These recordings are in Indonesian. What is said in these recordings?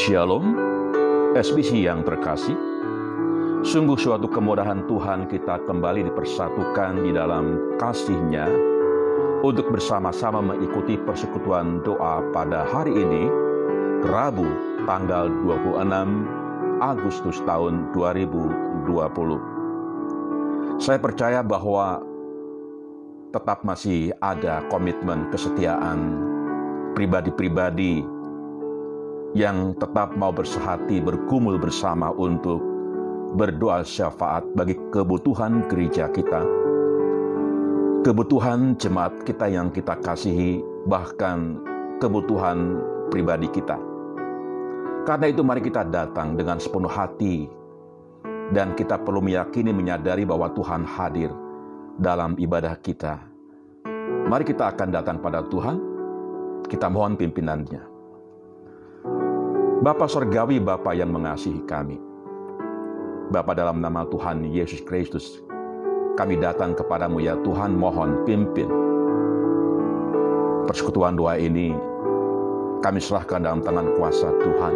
Shalom, SBC yang terkasih. Sungguh suatu kemudahan Tuhan kita kembali dipersatukan di dalam kasih-Nya untuk bersama-sama mengikuti persekutuan doa pada hari ini, Rabu tanggal 26 Agustus tahun 2020. Saya percaya bahwa tetap masih ada komitmen kesetiaan pribadi-pribadi yang tetap mau bersehati bergumul bersama untuk berdoa syafaat bagi kebutuhan gereja kita, kebutuhan jemaat kita yang kita kasihi, bahkan kebutuhan pribadi kita. Karena itu mari kita datang dengan sepenuh hati dan kita perlu meyakini menyadari bahwa Tuhan hadir dalam ibadah kita. Mari kita akan datang pada Tuhan, kita mohon pimpinannya. Bapa Sorgawi, Bapa yang mengasihi kami. Bapa dalam nama Tuhan Yesus Kristus, kami datang kepadamu ya Tuhan mohon pimpin. Persekutuan doa ini kami serahkan dalam tangan kuasa Tuhan.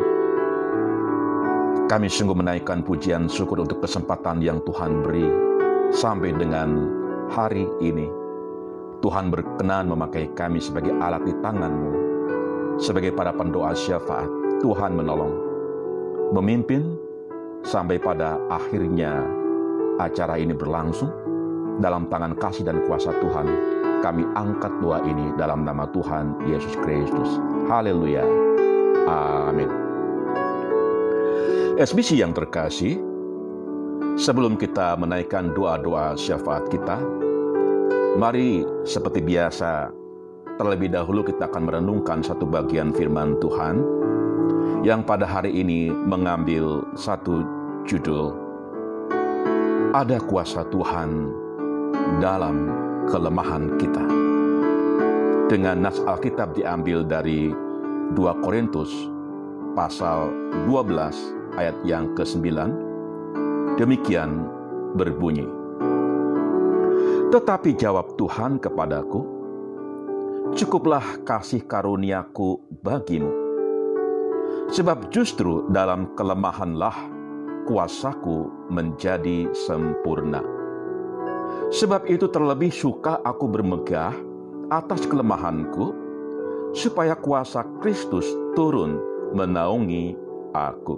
Kami sungguh menaikkan pujian syukur untuk kesempatan yang Tuhan beri sampai dengan hari ini. Tuhan berkenan memakai kami sebagai alat di tanganmu, sebagai para pendoa syafaat Tuhan menolong, memimpin sampai pada akhirnya acara ini berlangsung dalam tangan kasih dan kuasa Tuhan. Kami angkat doa ini dalam nama Tuhan Yesus Kristus. Haleluya. Amin. SBC yang terkasih, sebelum kita menaikkan doa-doa syafaat kita, mari seperti biasa terlebih dahulu kita akan merenungkan satu bagian firman Tuhan yang pada hari ini mengambil satu judul Ada kuasa Tuhan dalam kelemahan kita. Dengan nas Alkitab diambil dari 2 Korintus pasal 12 ayat yang ke-9. Demikian berbunyi. Tetapi jawab Tuhan kepadaku, Cukuplah kasih karuniaku bagimu Sebab justru dalam kelemahanlah kuasaku menjadi sempurna. Sebab itu terlebih suka aku bermegah atas kelemahanku, supaya kuasa Kristus turun menaungi aku.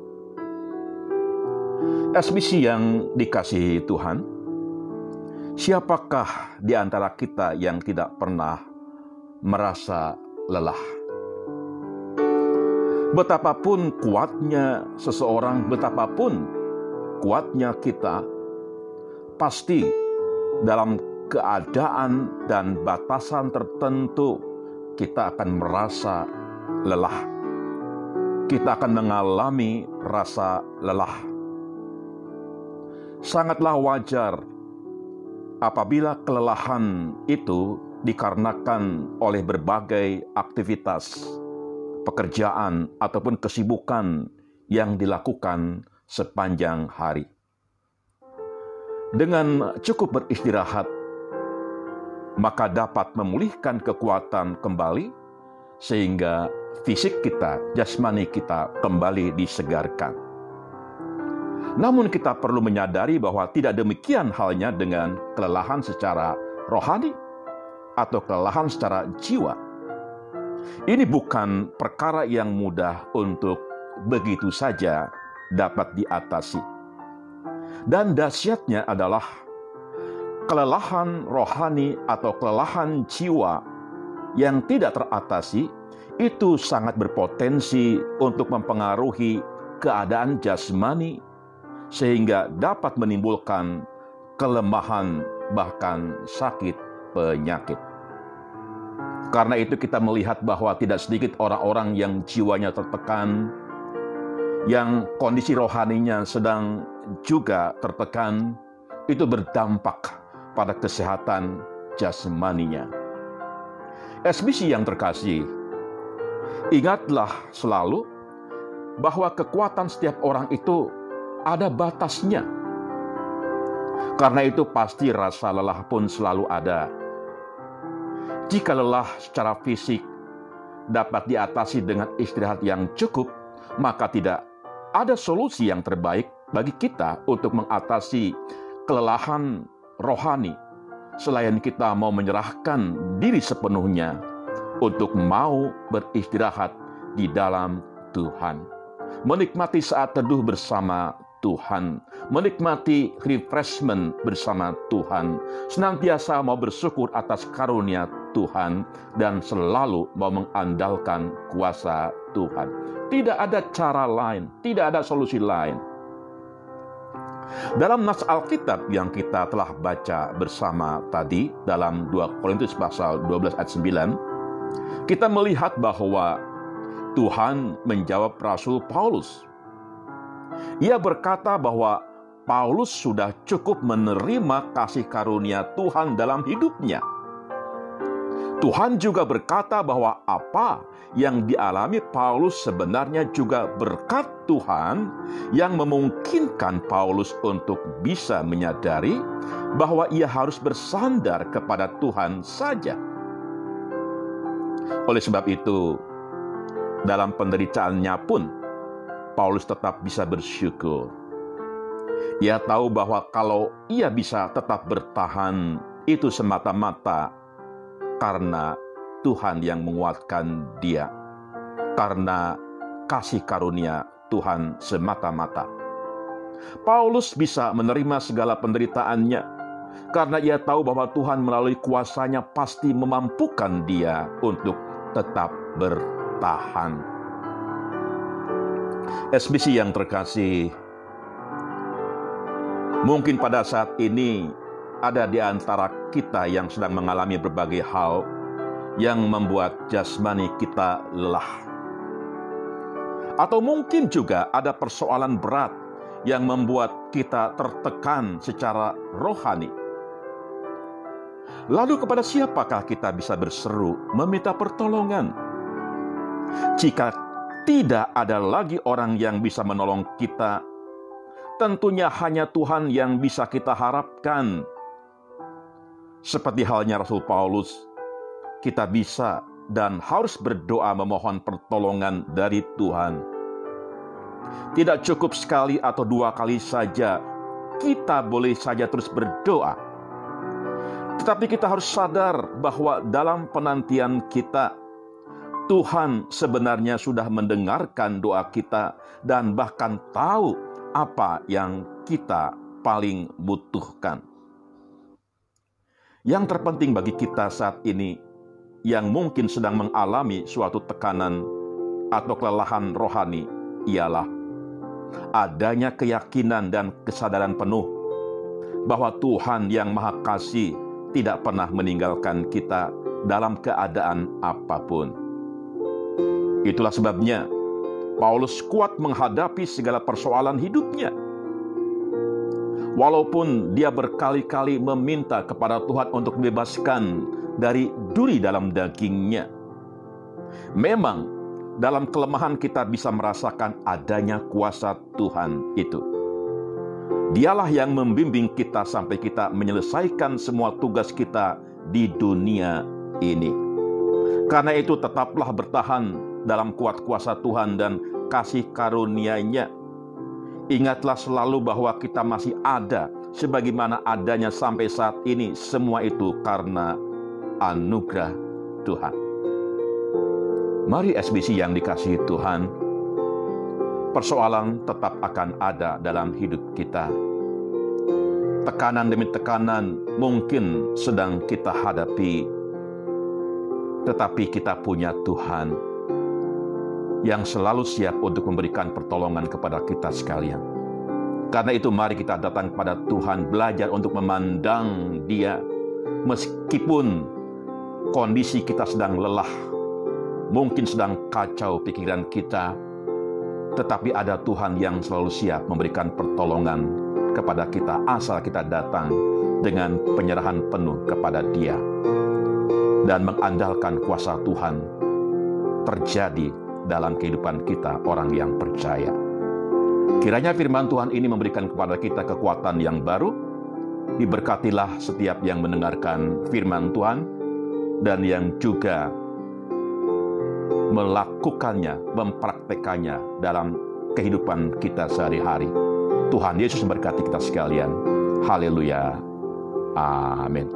SBC yang dikasihi Tuhan, siapakah di antara kita yang tidak pernah merasa lelah? Betapapun kuatnya seseorang, betapapun kuatnya kita, pasti dalam keadaan dan batasan tertentu kita akan merasa lelah. Kita akan mengalami rasa lelah. Sangatlah wajar apabila kelelahan itu dikarenakan oleh berbagai aktivitas pekerjaan, ataupun kesibukan yang dilakukan sepanjang hari. Dengan cukup beristirahat, maka dapat memulihkan kekuatan kembali, sehingga fisik kita, jasmani kita kembali disegarkan. Namun, kita perlu menyadari bahwa tidak demikian halnya dengan kelelahan secara rohani atau kelelahan secara jiwa ini bukan perkara yang mudah untuk begitu saja dapat diatasi. Dan dahsyatnya adalah kelelahan rohani atau kelelahan jiwa yang tidak teratasi itu sangat berpotensi untuk mempengaruhi keadaan jasmani sehingga dapat menimbulkan kelemahan bahkan sakit penyakit. Karena itu kita melihat bahwa tidak sedikit orang-orang yang jiwanya tertekan, yang kondisi rohaninya sedang juga tertekan, itu berdampak pada kesehatan jasmaninya. SBC yang terkasih, ingatlah selalu bahwa kekuatan setiap orang itu ada batasnya. Karena itu pasti rasa lelah pun selalu ada jika lelah secara fisik dapat diatasi dengan istirahat yang cukup, maka tidak ada solusi yang terbaik bagi kita untuk mengatasi kelelahan rohani selain kita mau menyerahkan diri sepenuhnya untuk mau beristirahat di dalam Tuhan. Menikmati saat teduh bersama Tuhan, menikmati refreshment bersama Tuhan, senantiasa mau bersyukur atas karunia Tuhan, dan selalu mau mengandalkan kuasa Tuhan. Tidak ada cara lain, tidak ada solusi lain. Dalam nas Alkitab yang kita telah baca bersama tadi dalam 2 Korintus pasal 12 ayat 9, kita melihat bahwa Tuhan menjawab Rasul Paulus ia berkata bahwa Paulus sudah cukup menerima kasih karunia Tuhan dalam hidupnya. Tuhan juga berkata bahwa apa yang dialami Paulus sebenarnya juga berkat Tuhan yang memungkinkan Paulus untuk bisa menyadari bahwa ia harus bersandar kepada Tuhan saja. Oleh sebab itu, dalam penderitaannya pun Paulus tetap bisa bersyukur. Ia tahu bahwa kalau ia bisa tetap bertahan, itu semata-mata karena Tuhan yang menguatkan dia, karena kasih karunia Tuhan semata-mata. Paulus bisa menerima segala penderitaannya karena ia tahu bahwa Tuhan melalui kuasanya pasti memampukan dia untuk tetap bertahan. SBC yang terkasih, mungkin pada saat ini ada di antara kita yang sedang mengalami berbagai hal yang membuat jasmani kita lelah. Atau mungkin juga ada persoalan berat yang membuat kita tertekan secara rohani. Lalu kepada siapakah kita bisa berseru meminta pertolongan? Jika tidak ada lagi orang yang bisa menolong kita. Tentunya hanya Tuhan yang bisa kita harapkan. Seperti halnya Rasul Paulus, kita bisa dan harus berdoa memohon pertolongan dari Tuhan. Tidak cukup sekali atau dua kali saja, kita boleh saja terus berdoa. Tetapi kita harus sadar bahwa dalam penantian kita, Tuhan sebenarnya sudah mendengarkan doa kita dan bahkan tahu apa yang kita paling butuhkan. Yang terpenting bagi kita saat ini yang mungkin sedang mengalami suatu tekanan atau kelelahan rohani ialah adanya keyakinan dan kesadaran penuh bahwa Tuhan yang Maha Kasih tidak pernah meninggalkan kita dalam keadaan apa pun. Itulah sebabnya Paulus kuat menghadapi segala persoalan hidupnya. Walaupun dia berkali-kali meminta kepada Tuhan untuk dibebaskan dari duri dalam dagingnya. Memang dalam kelemahan kita bisa merasakan adanya kuasa Tuhan itu. Dialah yang membimbing kita sampai kita menyelesaikan semua tugas kita di dunia ini. Karena itu tetaplah bertahan dalam kuat kuasa Tuhan dan kasih karunia-Nya. Ingatlah selalu bahwa kita masih ada sebagaimana adanya sampai saat ini semua itu karena anugerah Tuhan. Mari SBC yang dikasihi Tuhan, persoalan tetap akan ada dalam hidup kita. Tekanan demi tekanan mungkin sedang kita hadapi, tetapi kita punya Tuhan yang selalu siap untuk memberikan pertolongan kepada kita sekalian. Karena itu mari kita datang kepada Tuhan belajar untuk memandang dia meskipun kondisi kita sedang lelah, mungkin sedang kacau pikiran kita, tetapi ada Tuhan yang selalu siap memberikan pertolongan kepada kita asal kita datang dengan penyerahan penuh kepada Dia dan mengandalkan kuasa Tuhan terjadi dalam kehidupan kita orang yang percaya. Kiranya firman Tuhan ini memberikan kepada kita kekuatan yang baru. Diberkatilah setiap yang mendengarkan firman Tuhan dan yang juga melakukannya, mempraktekannya dalam kehidupan kita sehari-hari. Tuhan Yesus memberkati kita sekalian. Haleluya. Amin.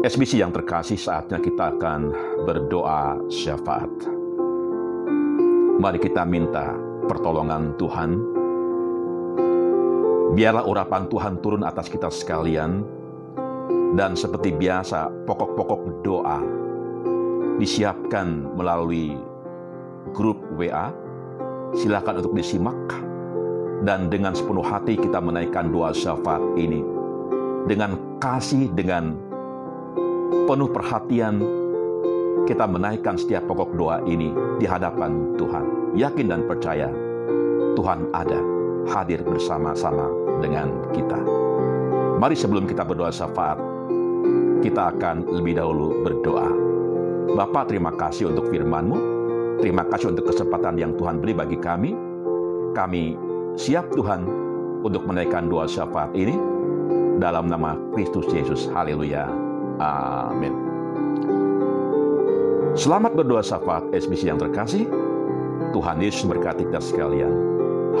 SBC yang terkasih saatnya kita akan berdoa syafaat. Mari kita minta pertolongan Tuhan. Biarlah urapan Tuhan turun atas kita sekalian. Dan seperti biasa, pokok-pokok doa disiapkan melalui grup WA. Silakan untuk disimak. Dan dengan sepenuh hati kita menaikkan doa syafaat ini. Dengan kasih, dengan penuh perhatian, kita menaikkan setiap pokok doa ini di hadapan Tuhan. Yakin dan percaya Tuhan ada, hadir bersama-sama dengan kita. Mari sebelum kita berdoa syafaat, kita akan lebih dahulu berdoa. Bapak terima kasih untuk firman-Mu, Terima kasih untuk kesempatan yang Tuhan beri bagi kami. Kami siap Tuhan untuk menaikkan doa syafaat ini dalam nama Kristus Yesus. Haleluya. Amin. Selamat berdoa syafaat SBC yang terkasih. Tuhan Yesus berkati kita sekalian.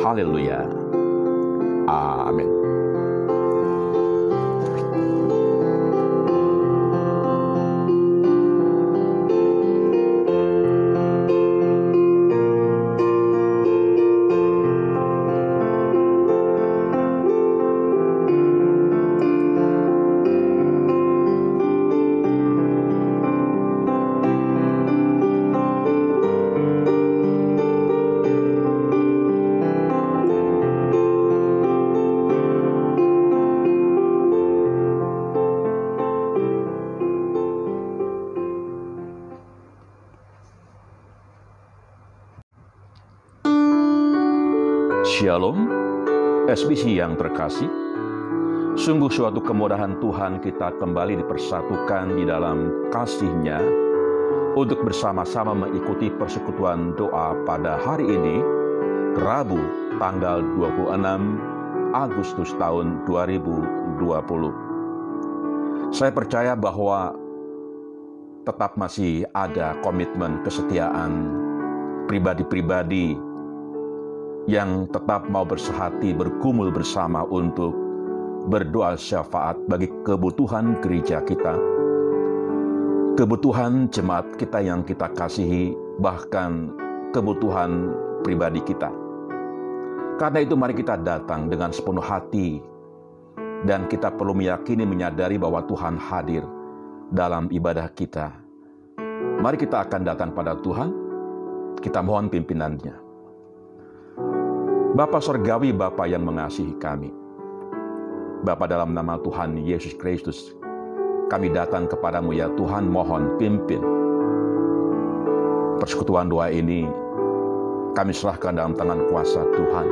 Haleluya. Amin. Shalom, SBC yang terkasih. Sungguh suatu kemudahan Tuhan kita kembali dipersatukan di dalam kasih-Nya untuk bersama-sama mengikuti persekutuan doa pada hari ini, Rabu tanggal 26 Agustus tahun 2020. Saya percaya bahwa tetap masih ada komitmen kesetiaan pribadi-pribadi yang tetap mau bersehati berkumul bersama untuk berdoa syafaat bagi kebutuhan gereja kita, kebutuhan jemaat kita yang kita kasihi, bahkan kebutuhan pribadi kita. Karena itu mari kita datang dengan sepenuh hati dan kita perlu meyakini menyadari bahwa Tuhan hadir dalam ibadah kita. Mari kita akan datang pada Tuhan, kita mohon pimpinannya. Bapa Sorgawi, Bapa yang mengasihi kami. Bapa dalam nama Tuhan Yesus Kristus, kami datang kepadamu ya Tuhan mohon pimpin. Persekutuan doa ini kami serahkan dalam tangan kuasa Tuhan.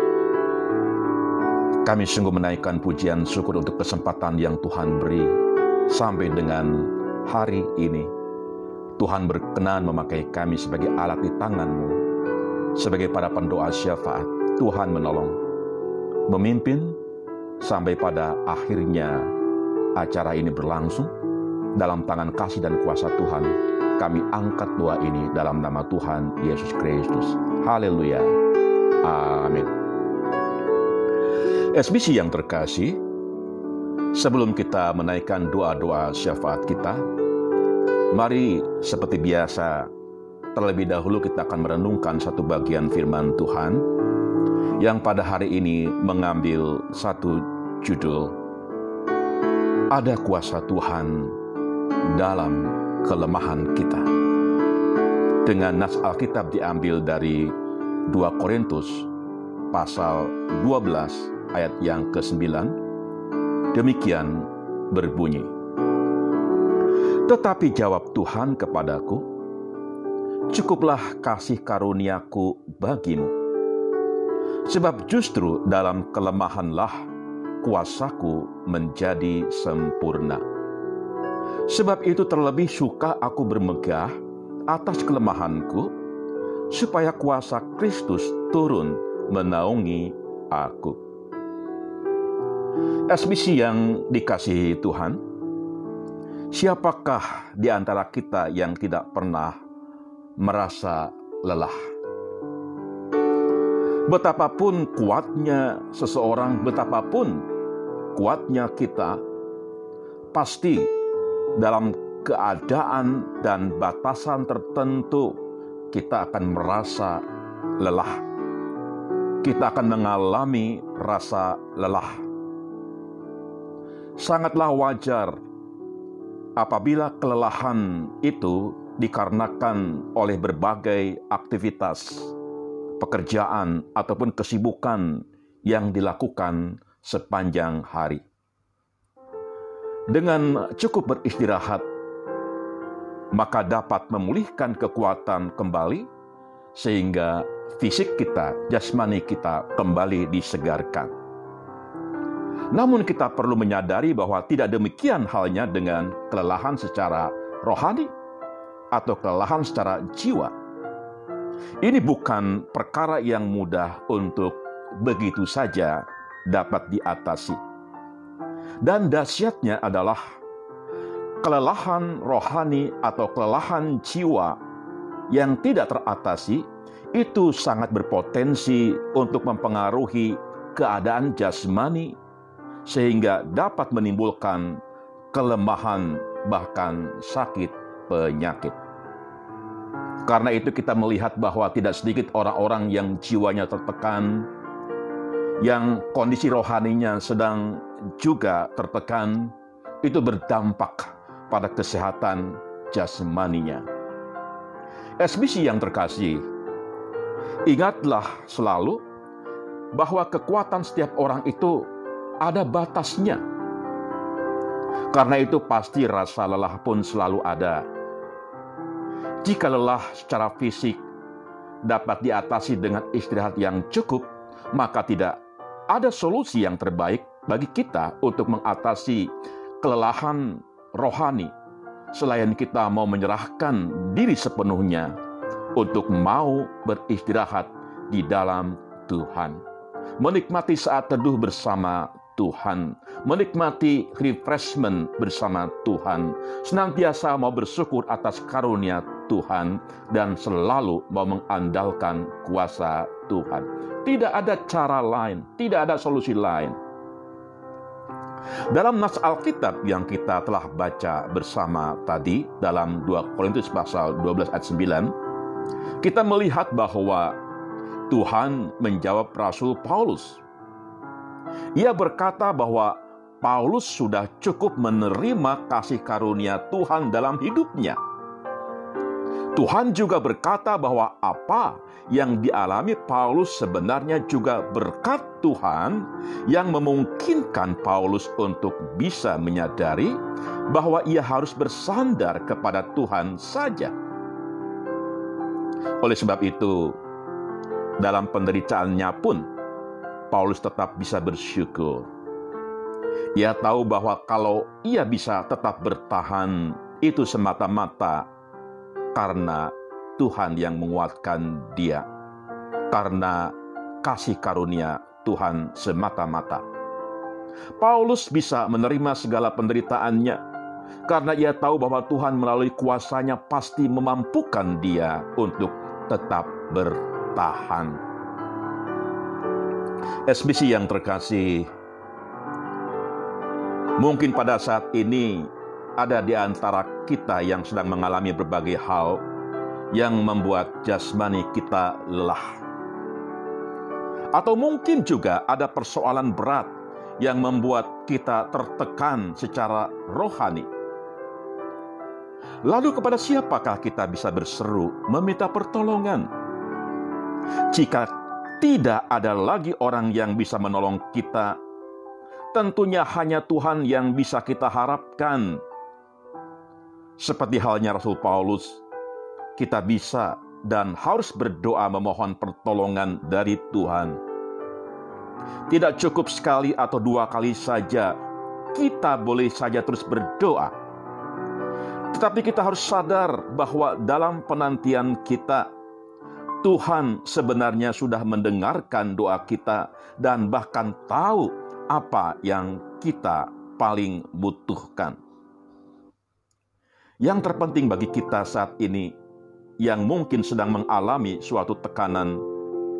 Kami sungguh menaikkan pujian syukur untuk kesempatan yang Tuhan beri sampai dengan hari ini. Tuhan berkenan memakai kami sebagai alat di tanganmu, sebagai para pendoa syafaat Tuhan menolong, memimpin sampai pada akhirnya acara ini berlangsung dalam tangan kasih dan kuasa Tuhan. Kami angkat doa ini dalam nama Tuhan Yesus Kristus. Haleluya. Amin. SBC yang terkasih, sebelum kita menaikkan doa-doa syafaat kita, mari seperti biasa terlebih dahulu kita akan merenungkan satu bagian firman Tuhan yang pada hari ini mengambil satu judul Ada kuasa Tuhan dalam kelemahan kita. Dengan nas Alkitab diambil dari 2 Korintus pasal 12 ayat yang ke-9. Demikian berbunyi. Tetapi jawab Tuhan kepadaku, Cukuplah kasih karuniaku bagimu Sebab justru dalam kelemahanlah kuasaku menjadi sempurna. Sebab itu terlebih suka aku bermegah atas kelemahanku, supaya kuasa Kristus turun menaungi aku. SBC yang dikasihi Tuhan, Siapakah di antara kita yang tidak pernah merasa lelah? Betapapun kuatnya seseorang, betapapun kuatnya kita, pasti dalam keadaan dan batasan tertentu kita akan merasa lelah. Kita akan mengalami rasa lelah. Sangatlah wajar apabila kelelahan itu dikarenakan oleh berbagai aktivitas, pekerjaan, ataupun kesibukan yang dilakukan sepanjang hari. Dengan cukup beristirahat, maka dapat memulihkan kekuatan kembali, sehingga fisik kita, jasmani kita kembali disegarkan. Namun kita perlu menyadari bahwa tidak demikian halnya dengan kelelahan secara rohani atau kelelahan secara jiwa. Ini bukan perkara yang mudah untuk begitu saja dapat diatasi. Dan dahsyatnya adalah kelelahan rohani atau kelelahan jiwa yang tidak teratasi itu sangat berpotensi untuk mempengaruhi keadaan jasmani sehingga dapat menimbulkan kelemahan, bahkan sakit penyakit. Karena itu, kita melihat bahwa tidak sedikit orang-orang yang jiwanya tertekan, yang kondisi rohaninya sedang juga tertekan, itu berdampak pada kesehatan jasmaninya. SBC yang terkasih, ingatlah selalu bahwa kekuatan setiap orang itu ada batasnya. Karena itu pasti rasa lelah pun selalu ada. Jika lelah secara fisik dapat diatasi dengan istirahat yang cukup, maka tidak ada solusi yang terbaik bagi kita untuk mengatasi kelelahan rohani selain kita mau menyerahkan diri sepenuhnya untuk mau beristirahat di dalam Tuhan. Menikmati saat teduh bersama Tuhan, menikmati refreshment bersama Tuhan, senantiasa mau bersyukur atas karunia Tuhan, dan selalu mau mengandalkan kuasa Tuhan. Tidak ada cara lain, tidak ada solusi lain. Dalam nas Alkitab yang kita telah baca bersama tadi dalam 2 Korintus pasal 12 ayat 9, kita melihat bahwa Tuhan menjawab Rasul Paulus ia berkata bahwa Paulus sudah cukup menerima kasih karunia Tuhan dalam hidupnya. Tuhan juga berkata bahwa apa yang dialami Paulus sebenarnya juga berkat Tuhan yang memungkinkan Paulus untuk bisa menyadari bahwa ia harus bersandar kepada Tuhan saja. Oleh sebab itu, dalam penderitaannya pun Paulus tetap bisa bersyukur. Ia tahu bahwa kalau ia bisa tetap bertahan, itu semata-mata karena Tuhan yang menguatkan dia, karena kasih karunia Tuhan semata-mata. Paulus bisa menerima segala penderitaannya karena ia tahu bahwa Tuhan melalui kuasanya pasti memampukan dia untuk tetap bertahan. SBC yang terkasih, mungkin pada saat ini ada di antara kita yang sedang mengalami berbagai hal yang membuat jasmani kita lelah. Atau mungkin juga ada persoalan berat yang membuat kita tertekan secara rohani. Lalu kepada siapakah kita bisa berseru meminta pertolongan? Jika tidak ada lagi orang yang bisa menolong kita. Tentunya hanya Tuhan yang bisa kita harapkan. Seperti halnya Rasul Paulus, kita bisa dan harus berdoa memohon pertolongan dari Tuhan. Tidak cukup sekali atau dua kali saja, kita boleh saja terus berdoa. Tetapi kita harus sadar bahwa dalam penantian kita, Tuhan sebenarnya sudah mendengarkan doa kita dan bahkan tahu apa yang kita paling butuhkan. Yang terpenting bagi kita saat ini yang mungkin sedang mengalami suatu tekanan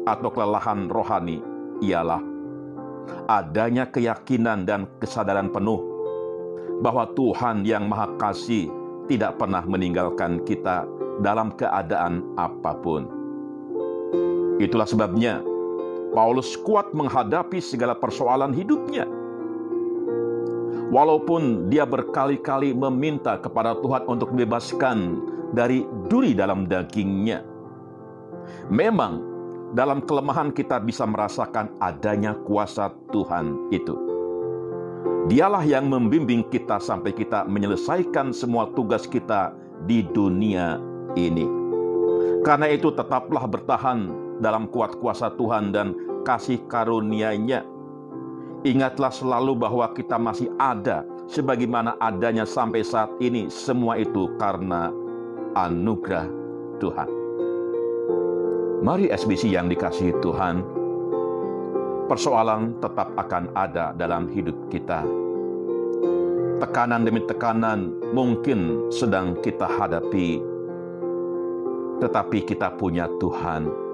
atau kelelahan rohani ialah adanya keyakinan dan kesadaran penuh bahwa Tuhan yang Maha Kasih tidak pernah meninggalkan kita dalam keadaan apa pun. Itulah sebabnya Paulus kuat menghadapi segala persoalan hidupnya Walaupun dia berkali-kali meminta kepada Tuhan untuk bebaskan dari duri dalam dagingnya. Memang dalam kelemahan kita bisa merasakan adanya kuasa Tuhan itu. Dialah yang membimbing kita sampai kita menyelesaikan semua tugas kita di dunia ini. Karena itu tetaplah bertahan dalam kuat kuasa Tuhan dan kasih karunia-Nya Ingatlah selalu bahwa kita masih ada sebagaimana adanya sampai saat ini. Semua itu karena anugerah Tuhan. Mari SBC yang dikasihi Tuhan, persoalan tetap akan ada dalam hidup kita. Tekanan demi tekanan mungkin sedang kita hadapi, tetapi kita punya Tuhan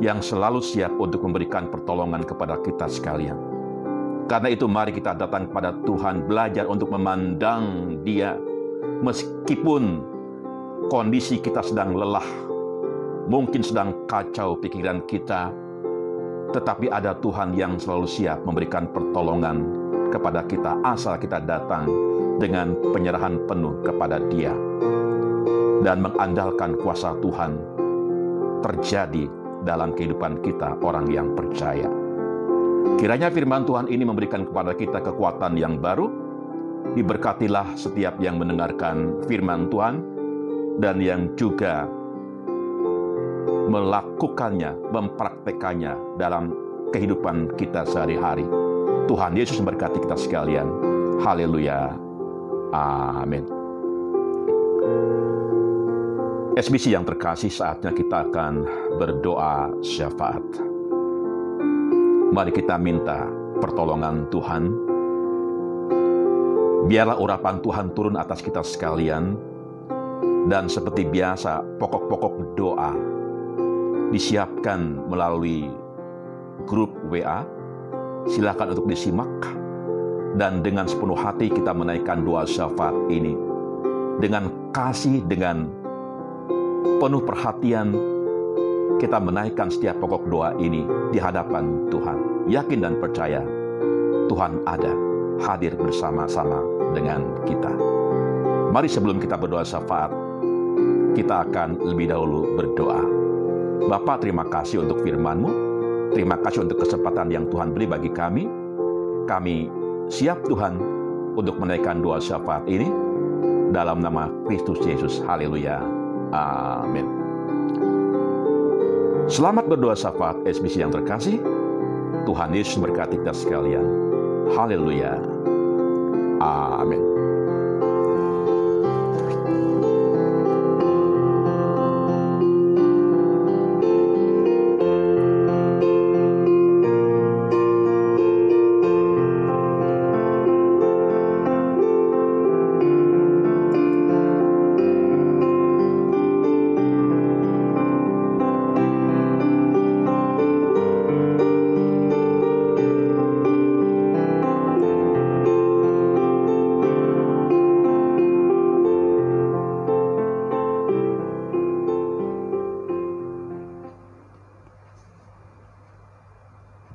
yang selalu siap untuk memberikan pertolongan kepada kita sekalian. Karena itu mari kita datang kepada Tuhan, belajar untuk memandang dia meskipun kondisi kita sedang lelah, mungkin sedang kacau pikiran kita, tetapi ada Tuhan yang selalu siap memberikan pertolongan kepada kita asal kita datang dengan penyerahan penuh kepada Dia dan mengandalkan kuasa Tuhan terjadi dalam kehidupan kita orang yang percaya. Kiranya firman Tuhan ini memberikan kepada kita kekuatan yang baru. Diberkatilah setiap yang mendengarkan firman Tuhan dan yang juga melakukannya, mempraktekannya dalam kehidupan kita sehari-hari. Tuhan Yesus memberkati kita sekalian. Haleluya. Amin. SBC yang terkasih saatnya kita akan berdoa syafaat. Mari kita minta pertolongan Tuhan. Biarlah urapan Tuhan turun atas kita sekalian. Dan seperti biasa, pokok-pokok doa disiapkan melalui grup WA. Silakan untuk disimak. Dan dengan sepenuh hati kita menaikkan doa syafaat ini. Dengan kasih, dengan penuh perhatian kita menaikkan setiap pokok doa ini di hadapan Tuhan. Yakin dan percaya Tuhan ada, hadir bersama-sama dengan kita. Mari sebelum kita berdoa syafaat, kita akan lebih dahulu berdoa. Bapak terima kasih untuk firman-Mu, terima kasih untuk kesempatan yang Tuhan beri bagi kami. Kami siap Tuhan untuk menaikkan doa syafaat ini dalam nama Kristus Yesus. Haleluya. Amin. Selamat berdoa syafaat SBC yang terkasih. Tuhan Yesus berkati kita sekalian. Haleluya. Amin.